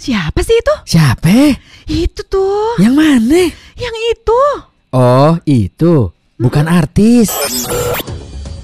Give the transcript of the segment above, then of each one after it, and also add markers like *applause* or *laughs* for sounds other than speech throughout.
Siapa sih itu? Siapa? Itu tuh. Yang mana? Yang itu. Oh, itu. Bukan artis.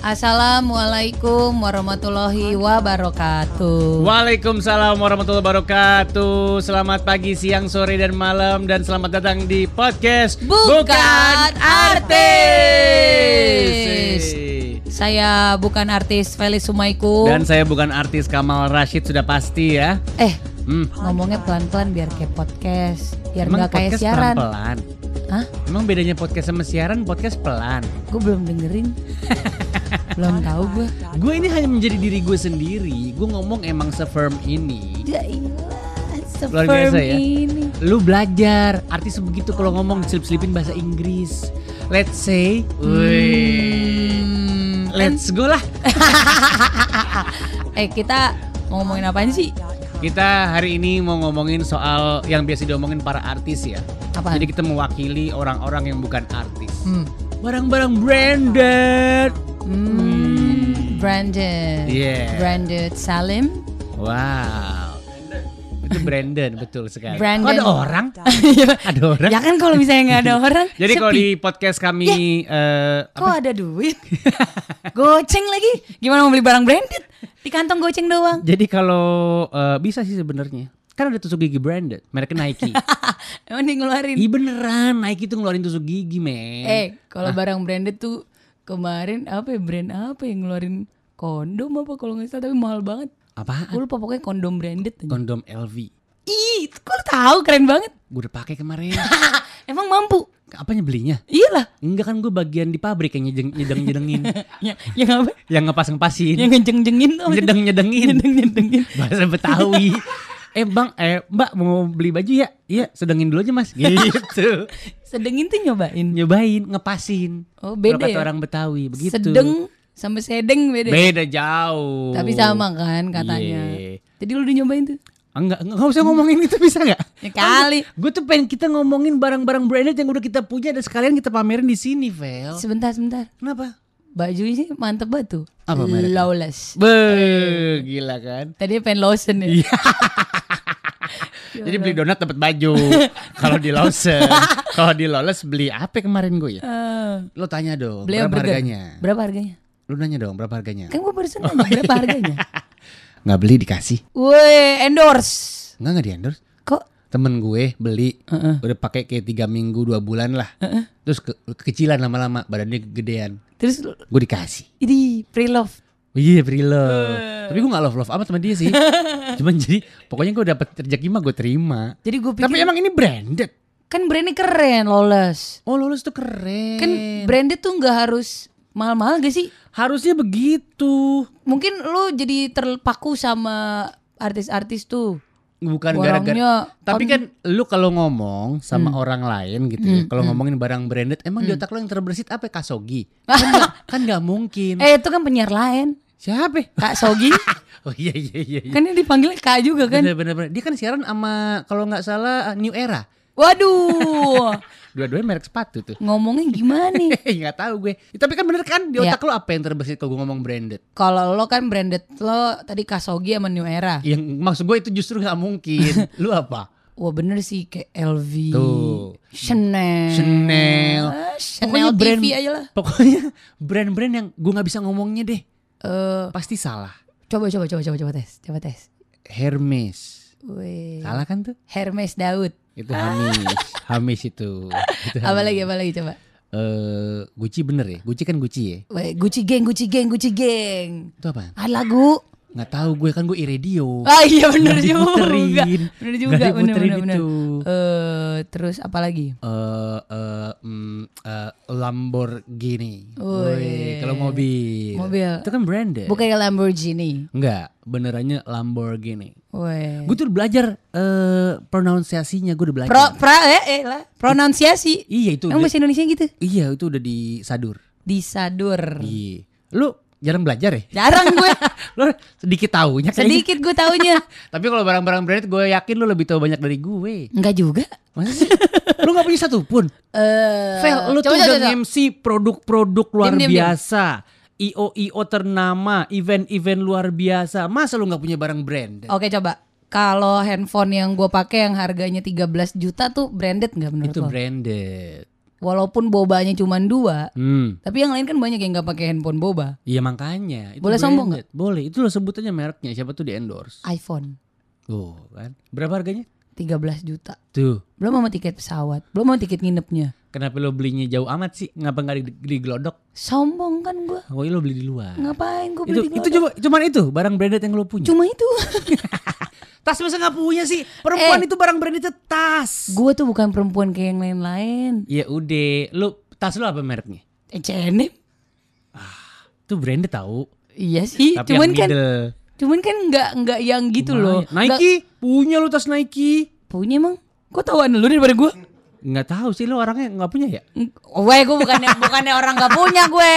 Assalamualaikum warahmatullahi wabarakatuh. Waalaikumsalam warahmatullahi wabarakatuh. Selamat pagi, siang, sore, dan malam dan selamat datang di podcast Bukan Artis. Eh. Saya bukan artis Felis Sumaiku. Dan saya bukan artis Kamal Rashid sudah pasti ya. eh Hmm. ngomongnya pelan-pelan biar kayak podcast, biar nggak kayak podcast siaran. pelan-pelan? Hah? Emang bedanya podcast sama siaran? Podcast pelan. Gue belum dengerin. *laughs* belum tahu gue. Gue ini hanya menjadi diri gue sendiri. Gue ngomong emang sefirm ini. Ya Luar sefirm biasa ya. ini. Lu belajar artis begitu kalau ngomong selip-selipin bahasa Inggris. Let's say, Hmm, let's go lah. *laughs* eh kita mau ngomongin apaan sih? Kita hari ini mau ngomongin soal yang biasa diomongin para artis ya. Apaan? Jadi kita mewakili orang-orang yang bukan artis. Hmm. Barang-barang branded. Hmm, branded. Yeah. Branded Salim. Wow. Itu Brandon betul sekali. Brandon. Kok ada orang? *laughs* ada orang. ya kan kalau misalnya nggak ada orang. *laughs* Jadi kalau di podcast kami eh, Kok ada duit? *laughs* goceng lagi. Gimana mau beli barang branded? Di kantong goceng doang. Jadi kalau eh, bisa sih sebenarnya. Kan ada tusuk gigi branded, mereknya Nike. Emang dia ngeluarin. Iya beneran, Nike tuh ngeluarin tusuk gigi, men. Eh, kalau barang branded tuh kemarin apa ya brand apa yang ngeluarin kondom apa kalau nggak salah tapi mahal banget. Apaan? Gue lupa pokoknya kondom branded. aja. Kondom LV. Ih, kok lu tahu keren banget. Gue udah pakai kemarin. *laughs* Emang mampu? Apanya belinya? Iyalah. Enggak kan gue bagian di pabrik yang nyedeng nyedeng nyedengin, *laughs* ya, yang apa? yang ngepas ngepasin, Yang apa sih? nyedeng nyedengin, Nyedeng nyedengin. *laughs* bahasa Betawi. eh bang, eh mbak mau beli baju ya? Iya, sedengin dulu aja mas. Gitu. Sedengin tuh nyobain. Nyobain, ngepasin. Oh, beda Kalau kata ya? orang Betawi begitu. Sedeng sama sedeng beda. Beda jauh. Tapi sama kan katanya. Iya. Jadi lu udah nyobain tuh? Enggak, enggak usah ngomongin itu bisa nggak? *laughs* Ya kali. Gue tuh pengen kita ngomongin barang-barang branded yang udah kita punya dan sekalian kita pamerin di sini, Vel. Sebentar, sebentar. Kenapa? Baju sih mantep banget tuh. Apa mereknya? Lawless. Be, gila kan? Tadi pengen lotion ya. Iya. *laughs* Jadi beli donat dapat baju. *laughs* kalau di Lawson, kalau di Lawless beli apa kemarin gue ya? Eh, Lo tanya dong, berapa harganya? Berapa harganya? Lo nanya dong, berapa harganya? Kan gue barusan nanya berapa harganya. *laughs* Nggak beli dikasih? Woi, endorse. Nggak nggak di endorse. Kok Temen gue beli, Heeh. udah pakai kayak tiga minggu dua bulan lah. Terus ke- kekecilan lama-lama, badannya gedean. terus lu- Gue dikasih. ini pre love. Iya free love. Tapi gue gak love love amat sama dia sih. *laughs* Cuman jadi pokoknya gue dapet rezeki mah gue terima. Jadi gue pikir Tapi emang ini branded. kan brandnya keren, lawless. Oh lulus tuh keren. Kan branded tuh nggak harus mahal-mahal gak sih? harusnya begitu. Mungkin lu jadi terpaku sama artis-artis tuh. Bukan gara-gara. Tapi kan lu kalau ngomong sama Hmm. orang lain gitu ya. Kalau ngomongin barang branded, emang di otak lu yang terbersit apa? Kasogi. *laughs* Kan gak, kan gak mungkin. Eh itu kan penyiar lain. Siapa? Kak Sogi. *laughs* Oh iya iya iya. iya. kan ini dipanggilnya Kak juga kan. Bener, bener, bener. Dia kan siaran sama kalau nggak salah New Era. Waduh. Dua-duanya merek sepatu tuh. Ngomongnya gimana nih? *laughs* nggak tahu gue. Ya, tapi kan bener kan di otak lo apa yang terbesit kalau gue ngomong branded? Kalau lo kan branded lo tadi Kasogi sama New Era. Yang maksud gue itu justru nggak mungkin. *laughs* lu apa? Wah bener sih kayak LV, Tuh. Chanel, Chanel. Pokoknya Chanel brand- TV aja lah. Pokoknya brand-brand yang gue nggak bisa ngomongnya deh. Eh, Pasti salah. coba coba coba coba coba tes, coba tes. Hermes. Wih. Salah kan tuh? Hermes Daud. Itu Hamis. *laughs* Hamis itu. itu Apa Hamis. lagi apa lagi coba? Eh, Gucci bener ya? Gucci kan Gucci ya? Wih, Gucci Gang, Gucci Gang, Gucci Gang. Itu apa? Ada lagu. Nggak tahu gue kan gue i-radio. Ah iya bener juga. Bener juga, bener diputerin bener bener. itu. Eh, terus apa lagi? eh eh, mm, eh, Lamborghini. Woi. Kalau mobil. Mobil. Itu kan branded. Bukannya Lamborghini. Enggak, benerannya Lamborghini. Woi. Gue tuh belajar eh pronunciasinya, gue udah belajar. Pro, pra, eh, eh lah. Pronunsiasi. Iya itu. Emang bahasa Indonesia gitu? iya itu udah disadur. Disadur. Iya. Lu jarang belajar ya? Jarang gue. *laughs* Lu sedikit taunya kayaknya. Sedikit gue taunya. *laughs* Tapi kalau barang-barang branded gue yakin lu lebih tahu banyak dari gue. Enggak juga. Masa sih? lu gak punya satu pun? *laughs* Eh, Vel, lu coba, tuh coba, udah coba. MC produk-produk luar diem. biasa. IO-IO ternama, event-event luar biasa. Masa lu gak punya barang branded? Oke coba. Kalau handphone yang gue pakai yang harganya 13 juta tuh branded nggak menurut Itu lo? branded. Walaupun bobanya cuma dua, Hmm. tapi yang lain kan banyak yang nggak pakai handphone boba. Iya makanya. Itu Boleh sombong branded. Boleh. Itu lo sebut aja mereknya. Siapa tuh di endorse. iPhone Tuh kan. Berapa harganya? 13 juta. Tuh. Belum sama tiket pesawat, belum sama tiket nginepnya. Kenapa lo belinya jauh amat sih? Ngapa nggak di, di Glodok? Sombong kan gue. Oh iya lo beli di luar. Ngapain gue Itu beli di itu Glodok? cuma cuman itu barang branded yang lo punya. Cuma itu. *laughs* Tas masa nggak punya sih? Perempuan Eh. itu barang branded itu tas. gue tuh bukan perempuan kayak yang lain-lain. Ya udah, lu tas lu apa mereknya? H&M. Itu branded tahu. Iya sih, Tapi cuman yang kan cuman kan nggak nggak yang gitu loh. Lumayan. Nike, punya lu tas Nike. Nggak- punya emang. Kok tahuan lu daripada gue? Nggak tahu sih lu orangnya nggak punya ya? Weh, gue bukannya *laughs* bukannya orang gak punya gue.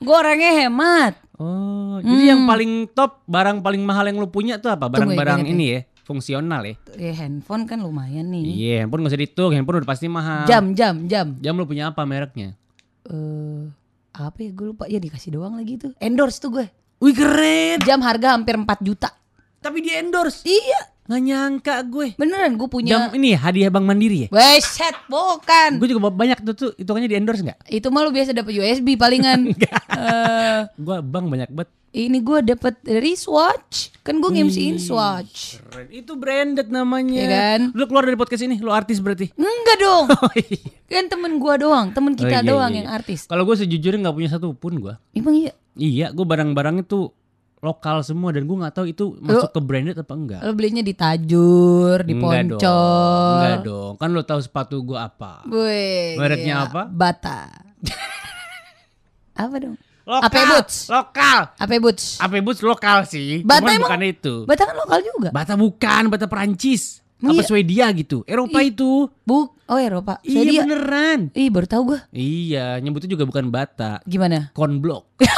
Gue orangnya hemat. Oh, jadi yang paling top barang paling mahal yang lu punya tuh apa? Hmm. Ya, Barang-barang gue ini ya, fungsional ya. Ya handphone kan lumayan nih. Iya, handphone nggak usah dihitung, handphone udah pasti mahal. Jam, jam, jam. Jam lu punya apa mereknya? Eh, apa ya gue lupa. Ya dikasih doang lagi tuh. Endorse tuh gue. Wih keren. Jam harga hampir 4 juta. Tapi di endorse. Iya, Nggak nyangka gue. beneran gue Jam punya. ini ya, hadiah Bank Mandiri ya? Weset, bukan. Gue juga banyak tuh tuh hitungannya di endorse nggak? Itu mah lu biasa dapet USB palingan. *laughs* Eh, Gue bank banyak banget. ini gue dapet wristwatch. Kan gue nge-MC-in Swatch. Keren. Itu branded namanya. Iya kan? Lu keluar dari podcast ini, lu artis berarti. Enggak dong. *laughs* Oh iya. Kan temen gua doang, temen Oh, kita iya, doang iya, yang iya. artis. Kalau gue sejujurnya nggak punya satu pun gue. Emang iya? Iya, gue barang-barangnya tuh lokal semua dan gue nggak tahu itu masuk ke branded apa enggak. Lo belinya di Tajur, di Enggak dong. Poncol. Enggak dong. Kan lu tahu sepatu gue apa? Wih, Mereknya gila. apa? Bata. *laughs* apa dong? Lokal. Ape Boots. Lokal. Apa Boots? Ape Boots lokal sih. Bata Cuman emang? bukan itu. Bata kan lokal juga. Bata bukan, bata Perancis. Emang apa iya? Swedia gitu. Eropa itu. Buk, oh Eropa. Iya Swedia. beneran. Ih, baru tahu gua. Iya, nyebutnya juga bukan bata. Gimana? Konblok. *laughs*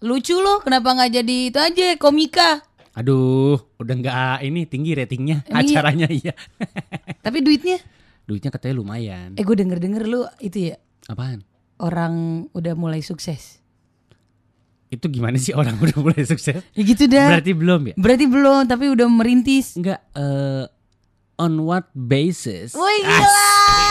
Lucu loh, kenapa nggak jadi itu aja komika? Aduh, udah nggak ini tinggi ratingnya iya? acaranya *laughs* iya. Tapi duitnya? Duitnya katanya lumayan. Eh, gue denger-denger lu itu ya Apaan? orang udah mulai sukses. Itu gimana sih orang udah mulai sukses? Ya gitu dah. Berarti belum ya? Berarti belum, tapi udah merintis. Enggak eh on what basis? Woi gila.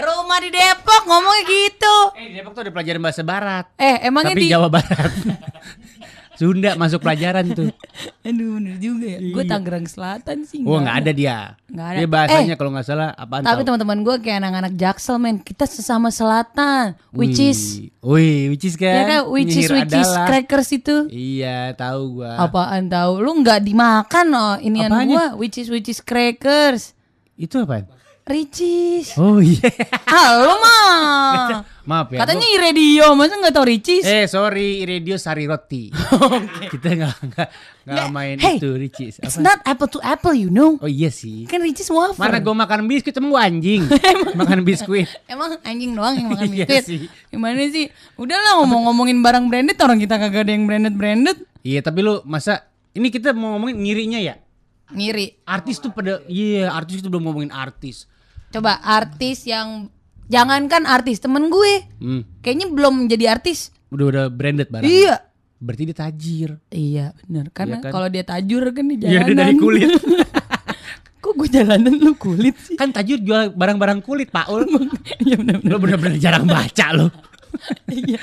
Rumah di Depok ngomongnya gitu. Eh, di Depok tuh ada pelajaran bahasa barat. Eh, emangnya Tapi di Jawa Barat. *laughs* Sunda masuk pelajaran tuh. *laughs* Aduh, bener juga ya. Gue Tangerang Selatan sih. Oh, nggak ada dia. Nggak ada. Dia bahasanya kalau nggak salah apaan Tapi teman-teman gue kayak anak-anak Jaksel men, kita sesama selatan, which Wih. is Wih, which is kan? ya kan, which is which is crackers itu. Iya, tahu gua. Apaan tahu? Lu nggak dimakan oh inian gua, which is which is crackers. Itu apaan? Ricis. Oh iya. Lu mah. *laughs* Maaf ya. Katanya Iradio, masa nggak tahu Ricis? gua- Eh, sorry, Radio Sari Roti. *laughs* Kita nggak nggak nggak main Hey, itu Ricis. It's Apa? not apple to apple, you know. Oh iya sih. Kan Ricis wafer. Mana gua makan biskuit emang gua anjing. *laughs* makan biskuit. Emang anjing doang yang makan Iya biskuit. sih. Gimana sih? Udahlah ngomong-ngomongin barang branded orang kita kagak ada yang branded-branded. Iya, tapi lu masa ini kita mau ngomongin ngirinya ya? Ngiri. Artis tuh pada iya, artis itu belum ngomongin artis. Coba artis yang jangankan artis temen gue. Hmm. Kayaknya belum jadi artis. Udah udah branded barang. Iya. Berarti dia tajir. Iya bener Karena Iya kan? kalau dia tajur kan di Iya, jalanan. dia dari kulit. *laughs* Kok gue jalanan lu kulit sih? kan tajir jual barang-barang kulit, Pak Ul. *laughs* Iya bener Lu bener-bener jarang baca lu. *laughs* Iya.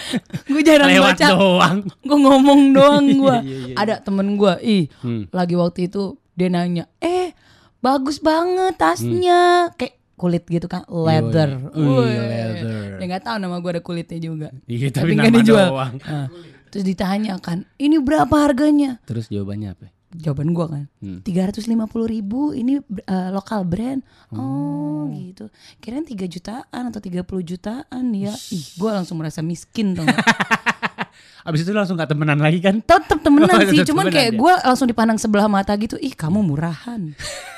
Gue jarang Lewat baca. doang. Gue ngomong doang gue. Iya, iya, iya. Ada temen gue. Ih. Hmm. Lagi waktu itu dia nanya. Eh bagus banget tasnya. Kayak kulit gitu kan. Leather. Wih, Wih. leather. Dia gak tahu nama gue ada kulitnya juga. Iya, tapi nggak nama dijual. doang. Nah, *laughs* terus ditanya kan. Ini berapa harganya? Terus jawabannya apa? Jawaban gue kan. Hmm. Tiga ratus lima puluh ribu ini eh, lokal brand. Oh, gitu. Kirain 3 jutaan atau 30 jutaan ya. Ih, gue langsung merasa miskin tuh. *laughs* Abis itu langsung gak temenan lagi kan? Tetep temenan *laughs* Oh, sih, tetep cuman temenan kayak ya? gue langsung dipandang sebelah mata gitu. Ih, kamu murahan. *laughs*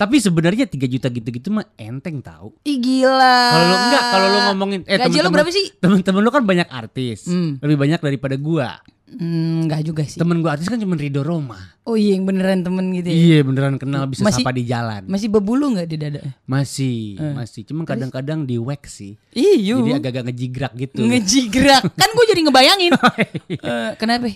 Tapi sebenarnya 3 juta gitu-gitu mah enteng tahu. Ih gila. Kalau lu enggak, kalau lu ngomongin eh Gaji lu temen-temen- berapa sih? Temen-temen lu kan banyak artis. Hmm. Lebih banyak daripada gua. Hmm, enggak juga sih. Temen gua artis kan cuma Rido Roma. Oh iya, yang beneran temen gitu ya. Iya beneran kenal bisa Masih- sapa di jalan. Masih berbulu nggak di dada? Masih, masih. Cuma kadang-kadang di wax sih. Iya. Jadi agak-agak ngejigrak gitu. ngejigrak. kan gue jadi ngebayangin. *laughs* Eh, kenapa?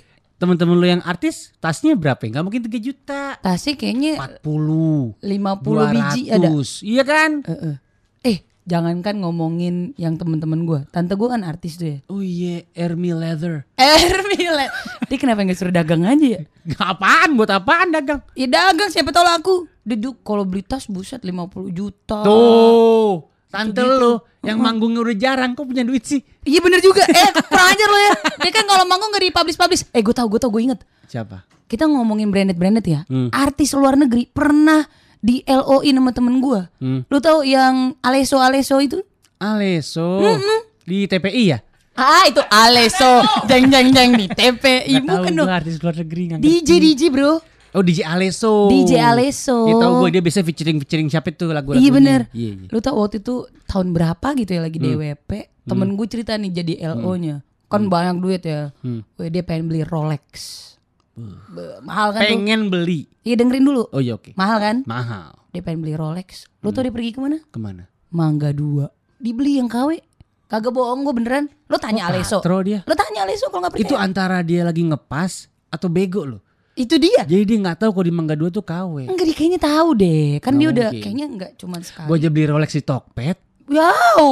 Temen-temen lu yang artis tasnya berapa? Nggak mungkin 3 juta. Tasnya kayaknya 40, 50 biji ada. 200. Iya kan? Eh, eh, jangankan ngomongin yang temen-temen gue. Tante gue kan artis tuh ya. Oh iya, Ermi Leather. *laughs* Ermile. Dia kenapa nggak suruh dagang aja ya? Apaan? Buat apaan dagang? Ya dagang siapa tau laku. Dia ju- kalau beli tas buset 50 juta. Tuh, tante Gitu-gitu. lu yang manggungnya udah jarang, kok punya duit sih? Iya bener juga. *laughs* Eh kurang ajar lo ya. Dia kan kalau manggung gak dipublish-publish. Eh gue tau, gue tau, gue inget. Siapa? Kita ngomongin branded-branded ya. Hmm. Artis luar negeri pernah di LOI sama temen gue. Hmm. Lu tau yang Aleso Aleso itu? Aleso. Di TPI ya? Ah itu Aleso. *laughs* jeng jeng jeng di TPI. Tahu Bukan dong. artis luar negeri nggak DJ. DJ bro. Oh DJ Aleso. DJ Aleso. Ya tahu gue dia biasa featuring featuring siapa itu lagu-lagunya. Iya bener. Iya, iya. Lu tau waktu itu tahun berapa gitu ya lagi DWP. Temen gue cerita nih jadi LO-nya. Kan banyak duit ya. Hmm. Dia pengen beli Rolex. Be- mahal kan tuh. Pengen beli. Iya dengerin dulu. Oh iya oke. Mahal kan? Mahal. Dia pengen beli Rolex. Lu tau dia pergi ke mana? Ke mana? Mangga dua. Dibeli yang KW. Kagak bohong gue beneran. Lu tanya Aleso. Katro dia. Lu tanya Aleso kalau nggak percaya. Itu antara dia lagi ngepas atau bego loh. Itu dia. Jadi dia nggak tahu kalau di Mangga 2 tuh KW. Enggak dia kayaknya tahu deh. Kan Nggak dia udah mungkin. kayaknya enggak cuma sekali. Gue aja beli Rolex di Tokped. Wow.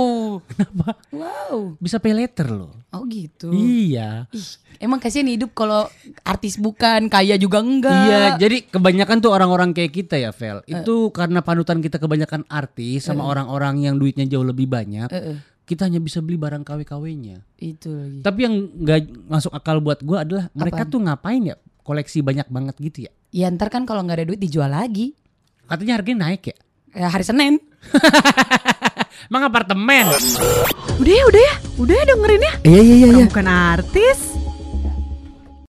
Kenapa? Wow. Bisa pay later loh. Oh gitu. Iya. Ih, emang kasihan hidup kalau artis bukan, kaya juga enggak. Iya, jadi kebanyakan tuh orang-orang kayak kita ya, Vel. Itu karena panutan kita kebanyakan artis sama orang-orang yang duitnya jauh lebih banyak. Eh, eh, Kita hanya bisa beli barang KW-KW-nya. itu lagi. Tapi yang nggak masuk akal buat gua adalah mereka tuh ngapain ya koleksi banyak banget gitu ya. Ya ntar kan kalau nggak ada duit dijual lagi. Katanya harganya naik ya. Ya hari Senin. *laughs* Emang apartemen. Udah ya, udah ya. Udah ya dengerin ya. Iya iya iya. iya. Bukan artis.